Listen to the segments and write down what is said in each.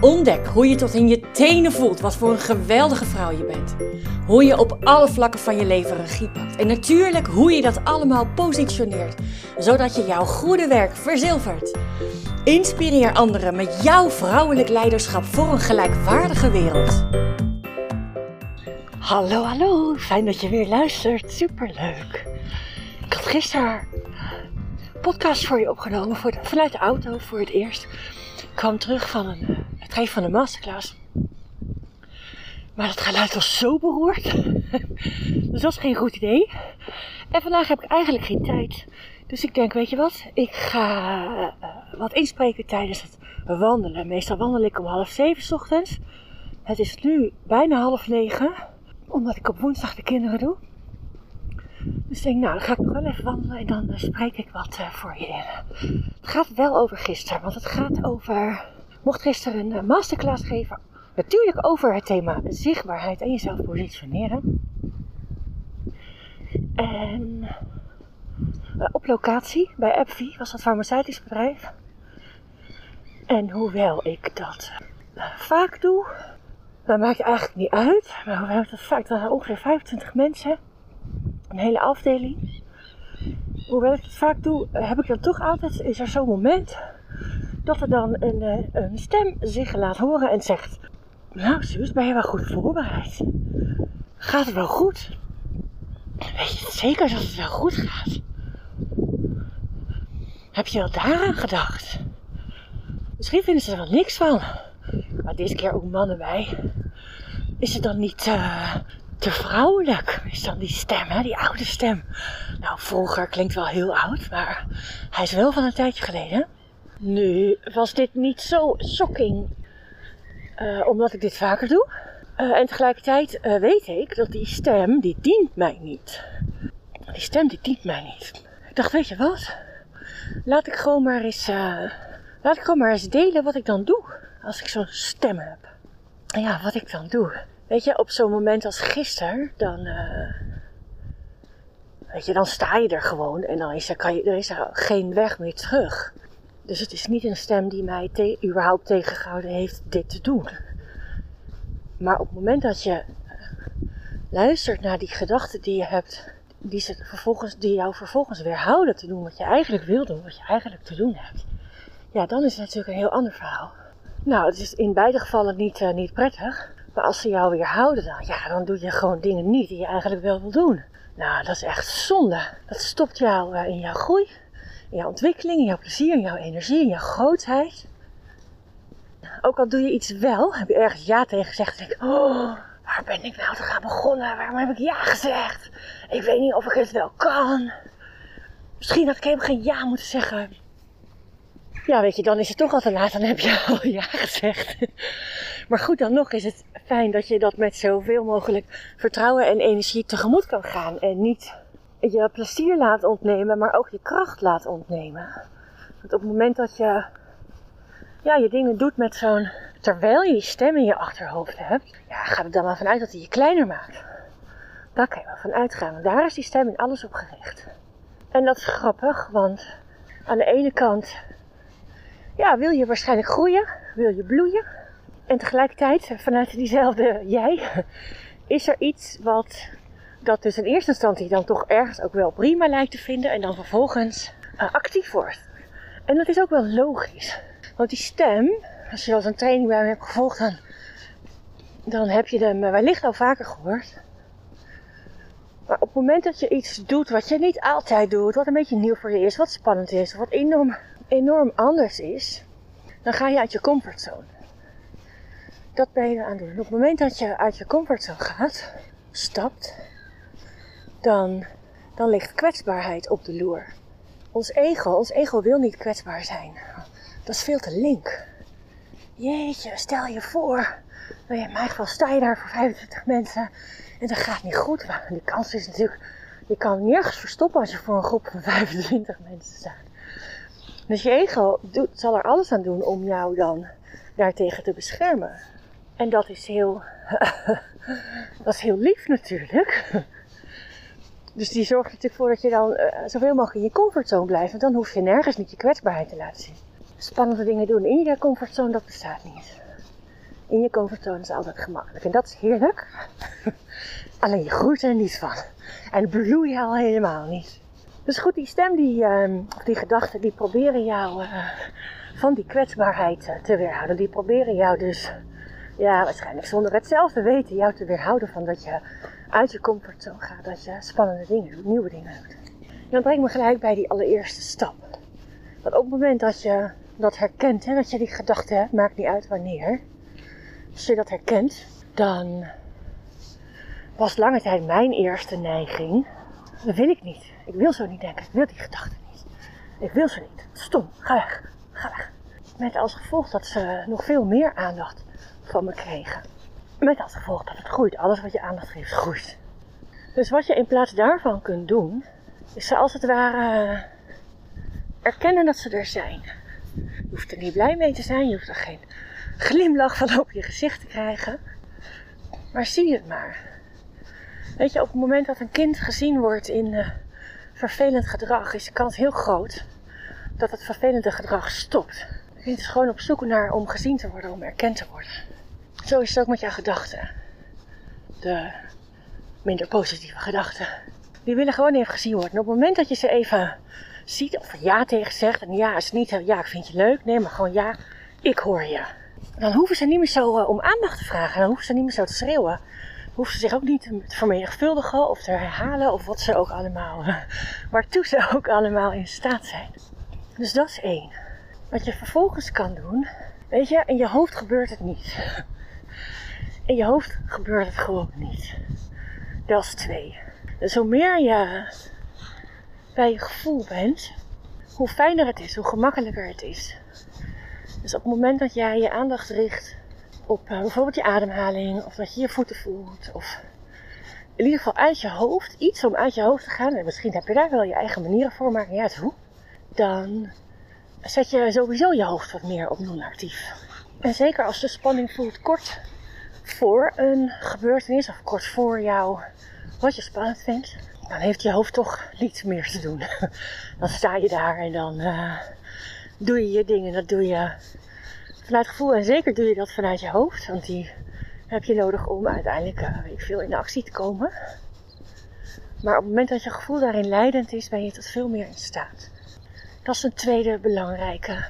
Ontdek hoe je tot in je tenen voelt wat voor een geweldige vrouw je bent. Hoe je op alle vlakken van je leven regie pakt. En natuurlijk hoe je dat allemaal positioneert, zodat je jouw goede werk verzilvert. Inspireer anderen met jouw vrouwelijk leiderschap voor een gelijkwaardige wereld. Hallo, hallo. Fijn dat je weer luistert. Superleuk. Ik had gisteren podcast voor je opgenomen vanuit de auto voor het eerst. Kwam terug van een, eh, het geven van een masterclass. Maar het geluid was zo beroerd. dus dat was geen goed idee. En vandaag heb ik eigenlijk geen tijd. Dus ik denk, weet je wat? Ik ga uh, wat inspreken tijdens het wandelen. Meestal wandel ik om half zeven ochtends. Het is nu bijna half negen. Omdat ik op woensdag de kinderen doe. Dus ik denk, nou, dan ga ik nog wel even wandelen en dan uh, spreek ik wat uh, voor je. Het gaat wel over gisteren, want het gaat over. Mocht gisteren een uh, masterclass geven, natuurlijk over het thema zichtbaarheid en jezelf positioneren. En op locatie bij AppVie was dat farmaceutisch bedrijf. En hoewel ik dat vaak doe, dat maakt eigenlijk niet uit. Maar hoewel ik dat vaak, dat zijn ongeveer 25 mensen een hele afdeling. Hoewel ik het vaak doe, heb ik dan toch altijd, is er zo'n moment dat er dan een, eh, een stem zich laat horen en zegt: Nou, Suus, ben je wel goed voorbereid? Gaat het wel goed? Weet je zeker dat het wel goed gaat? Heb je wel daaraan gedacht? Misschien vinden ze er wel niks van. Maar deze keer ook mannen bij. Is het dan niet uh, te vrouwelijk is dan die stem, hè? die oude stem. Nou, vroeger klinkt wel heel oud, maar hij is wel van een tijdje geleden. Nu was dit niet zo shocking, uh, omdat ik dit vaker doe. Uh, en tegelijkertijd uh, weet ik dat die stem, die dient mij niet. Die stem, die dient mij niet. Ik dacht, weet je wat? Laat ik gewoon maar eens, laat ik gewoon maar eens delen wat ik dan doe als ik zo'n stem heb. Ja, wat ik dan doe. Weet je, op zo'n moment als gisteren, dan. Uh, weet je, dan sta je er gewoon en dan is er, kan je, er is er geen weg meer terug. Dus het is niet een stem die mij überhaupt tegengehouden heeft dit te doen. Maar op het moment dat je luistert naar die gedachten die je hebt, die, ze vervolgens, die jou vervolgens weerhouden te doen wat je eigenlijk wil doen, wat je eigenlijk te doen hebt. Ja, dan is het natuurlijk een heel ander verhaal. Nou, het is in beide gevallen niet, uh, niet prettig. Maar als ze jou weer houden, dan, ja, dan doe je gewoon dingen niet die je eigenlijk wel wil doen. Nou, dat is echt zonde. Dat stopt jou uh, in jouw groei, in jouw ontwikkeling, in jouw plezier, in jouw energie, in jouw grootheid. Ook al doe je iets wel, heb je ergens ja tegen gezegd. En denk oh, waar ben ik nou te gaan begonnen? Waarom heb ik ja gezegd? Ik weet niet of ik het wel kan. Misschien had ik helemaal geen ja moeten zeggen. Ja, weet je, dan is het toch al te laat. Dan heb je al ja gezegd. Maar goed, dan nog is het fijn dat je dat met zoveel mogelijk vertrouwen en energie tegemoet kan gaan. En niet je plezier laat ontnemen, maar ook je kracht laat ontnemen. Want op het moment dat je ja, je dingen doet met zo'n. terwijl je die stem in je achterhoofd hebt, ja, ga er dan maar vanuit dat hij je kleiner maakt. Daar kan je wel van uitgaan. Want daar is die stem in alles op gericht. En dat is grappig, want aan de ene kant ja, wil je waarschijnlijk groeien, wil je bloeien. En tegelijkertijd, vanuit diezelfde jij, is er iets wat dat dus in eerste instantie dan toch ergens ook wel prima lijkt te vinden en dan vervolgens uh, actief wordt. En dat is ook wel logisch. Want die stem, als je eens een training bij me hebt gevolgd, dan, dan heb je hem wellicht al vaker gehoord. Maar op het moment dat je iets doet wat je niet altijd doet, wat een beetje nieuw voor je is, wat spannend is, wat enorm, enorm anders is, dan ga je uit je comfortzone. Dat ben je aan doen. Op het moment dat je uit je comfortzone gaat, stapt, dan, dan ligt kwetsbaarheid op de loer. Ons ego, ons ego wil niet kwetsbaar zijn. Dat is veel te link. Jeetje, stel je voor. Nou in mijn geval sta je daar voor 25 mensen en dat gaat niet goed. Maar die kans is natuurlijk, Je kan nergens verstoppen als je voor een groep van 25 mensen staat. Dus je ego doet, zal er alles aan doen om jou dan daartegen te beschermen. En dat is heel, dat is heel lief natuurlijk. Dus die zorgt natuurlijk voor dat je dan uh, zoveel mogelijk in je comfortzone blijft. Want dan hoef je nergens niet je kwetsbaarheid te laten zien. Spannende dingen doen in je comfortzone, dat bestaat niet. In je comfortzone is altijd gemakkelijk. En dat is heerlijk. Alleen je groeit er niet van. En bloei je al helemaal niet. Dus goed, die stem, die, uh, die gedachten, die proberen jou uh, van die kwetsbaarheid uh, te weerhouden. Die proberen jou dus, ja, waarschijnlijk zonder het zelf te weten, jou te weerhouden van dat je uit je comfortzone gaat. Dat je spannende dingen doet, nieuwe dingen doet. En dat brengt me gelijk bij die allereerste stap. Want op het moment dat je dat herkent, hè, dat je die gedachte hebt, maakt niet uit wanneer. Als je dat herkent, dan was lange tijd mijn eerste neiging. Dat wil ik niet. Ik wil zo niet denken. Ik wil die gedachten niet. Ik wil ze niet. Stom. Ga weg. Ga weg. Met als gevolg dat ze nog veel meer aandacht van me kregen. Met als gevolg dat het groeit. Alles wat je aandacht geeft, groeit. Dus wat je in plaats daarvan kunt doen, is ze als het ware erkennen dat ze er zijn. Je hoeft er niet blij mee te zijn. Je hoeft er geen glimlach van op je gezicht te krijgen. Maar zie het maar. Weet je, op het moment dat een kind gezien wordt in uh, vervelend gedrag, is de kans heel groot dat het vervelende gedrag stopt. Het kind is gewoon op zoek naar om gezien te worden, om erkend te worden. Zo is het ook met jouw gedachten. De minder positieve gedachten. Die willen gewoon even gezien worden. En op het moment dat je ze even ziet, of ja tegen zegt, en ja is niet, ja ik vind je leuk, nee, maar gewoon ja, ik hoor je. Dan hoeven ze niet meer zo uh, om aandacht te vragen, dan hoeven ze niet meer zo te schreeuwen hoeft ze zich ook niet te vermenigvuldigen of te herhalen of wat ze ook allemaal, waartoe ze ook allemaal in staat zijn. Dus dat is één. Wat je vervolgens kan doen, weet je, in je hoofd gebeurt het niet. In je hoofd gebeurt het gewoon niet. Dat is twee. Dus hoe meer je bij je gevoel bent, hoe fijner het is, hoe gemakkelijker het is. Dus op het moment dat jij je aandacht richt op uh, bijvoorbeeld je ademhaling, of dat je je voeten voelt, of in ieder geval uit je hoofd, iets om uit je hoofd te gaan, en misschien heb je daar wel je eigen manieren voor, maar ja, het hoe, dan zet je sowieso je hoofd wat meer op non-actief. En zeker als de spanning voelt kort voor een gebeurtenis, of kort voor jou wat je spannend vindt, dan heeft je hoofd toch niets meer te doen. Dan sta je daar en dan uh, doe je je dingen, dat doe je vanuit gevoel. En zeker doe je dat vanuit je hoofd. Want die heb je nodig om uiteindelijk weet ik veel, in actie te komen. Maar op het moment dat je gevoel daarin leidend is, ben je tot veel meer in staat. Dat is een tweede belangrijke.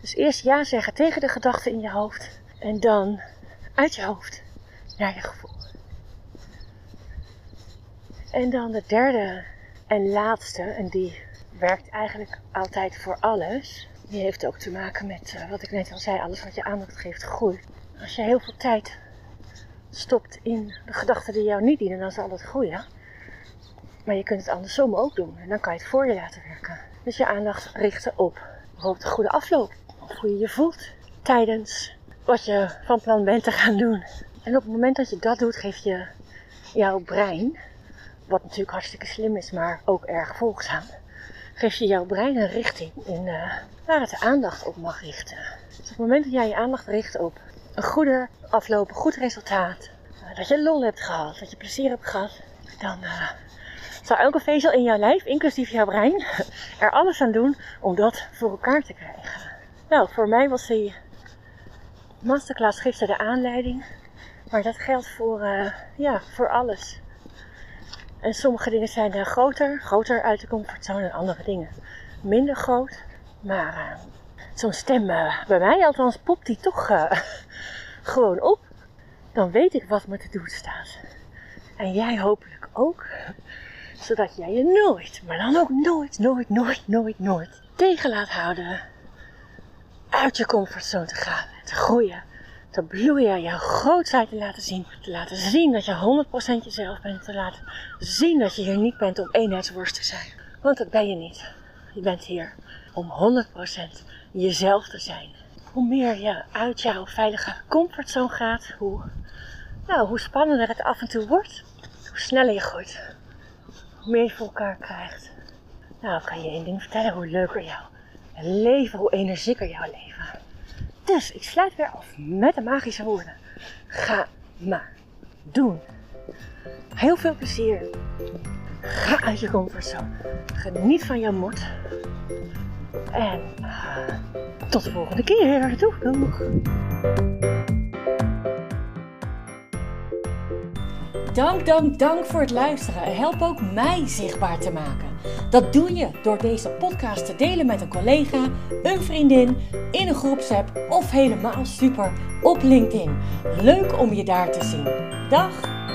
Dus eerst ja zeggen tegen de gedachten in je hoofd. En dan uit je hoofd naar je gevoel. En dan de derde en laatste, en die werkt eigenlijk altijd voor alles, die heeft ook te maken met uh, wat ik net al zei, alles wat je aandacht geeft groeit. Als je heel veel tijd stopt in de gedachten die jou niet dienen, dan zal het groeien. Maar je kunt het andersom ook doen en dan kan je het voor je laten werken. Dus je aandacht richten op bijvoorbeeld de goede afloop. Hoe je je voelt tijdens wat je van plan bent te gaan doen. En op het moment dat je dat doet, geeft je jouw brein, wat natuurlijk hartstikke slim is, maar ook erg volgzaam, geef je jouw brein een richting in uh, waar het de aandacht op mag richten. Dus op het moment dat jij je aandacht richt op een goede afloop, een goed resultaat, uh, dat je lol hebt gehad, dat je plezier hebt gehad, dan uh, zal elke vezel in jouw lijf, inclusief jouw brein, er alles aan doen om dat voor elkaar te krijgen. Nou, voor mij was die masterclass gisteren de aanleiding, maar dat geldt voor, ja, voor alles. En sommige dingen zijn uh, groter, groter uit de comfortzone en andere dingen minder groot. Maar uh, zo'n stem, bij mij althans, popt die toch gewoon op. Dan weet ik wat me te doen staat. En jij hopelijk ook. Zodat jij je nooit, maar dan ook nooit, nooit, nooit, nooit, nooit tegen laat houden. Uit je comfortzone te gaan te groeien te bloeien, je grootheid te laten zien. Te laten zien dat je 100% jezelf bent. Te laten zien dat je hier niet bent om eenheidsworst te zijn. Want dat ben je niet. Je bent hier om 100% jezelf te zijn. Hoe meer je uit jouw veilige comfortzone gaat, hoe, nou, hoe spannender het af en toe wordt, hoe sneller je groeit. hoe meer je voor elkaar krijgt. Nou, kan je één ding vertellen, hoe leuker jouw leven, hoe energieker jouw leven. Dus ik sluit weer af met de magische woorden. Ga maar doen. Heel veel plezier. Ga uit je comfortzone. Geniet van jouw moed. En uh, tot de volgende keer. Doeg, doeg. Dank, dank, dank voor het luisteren. Help ook mij zichtbaar te maken. Dat doe je door deze podcast te delen met een collega, een vriendin, in een groepsapp of helemaal super op LinkedIn. Leuk om je daar te zien. Dag!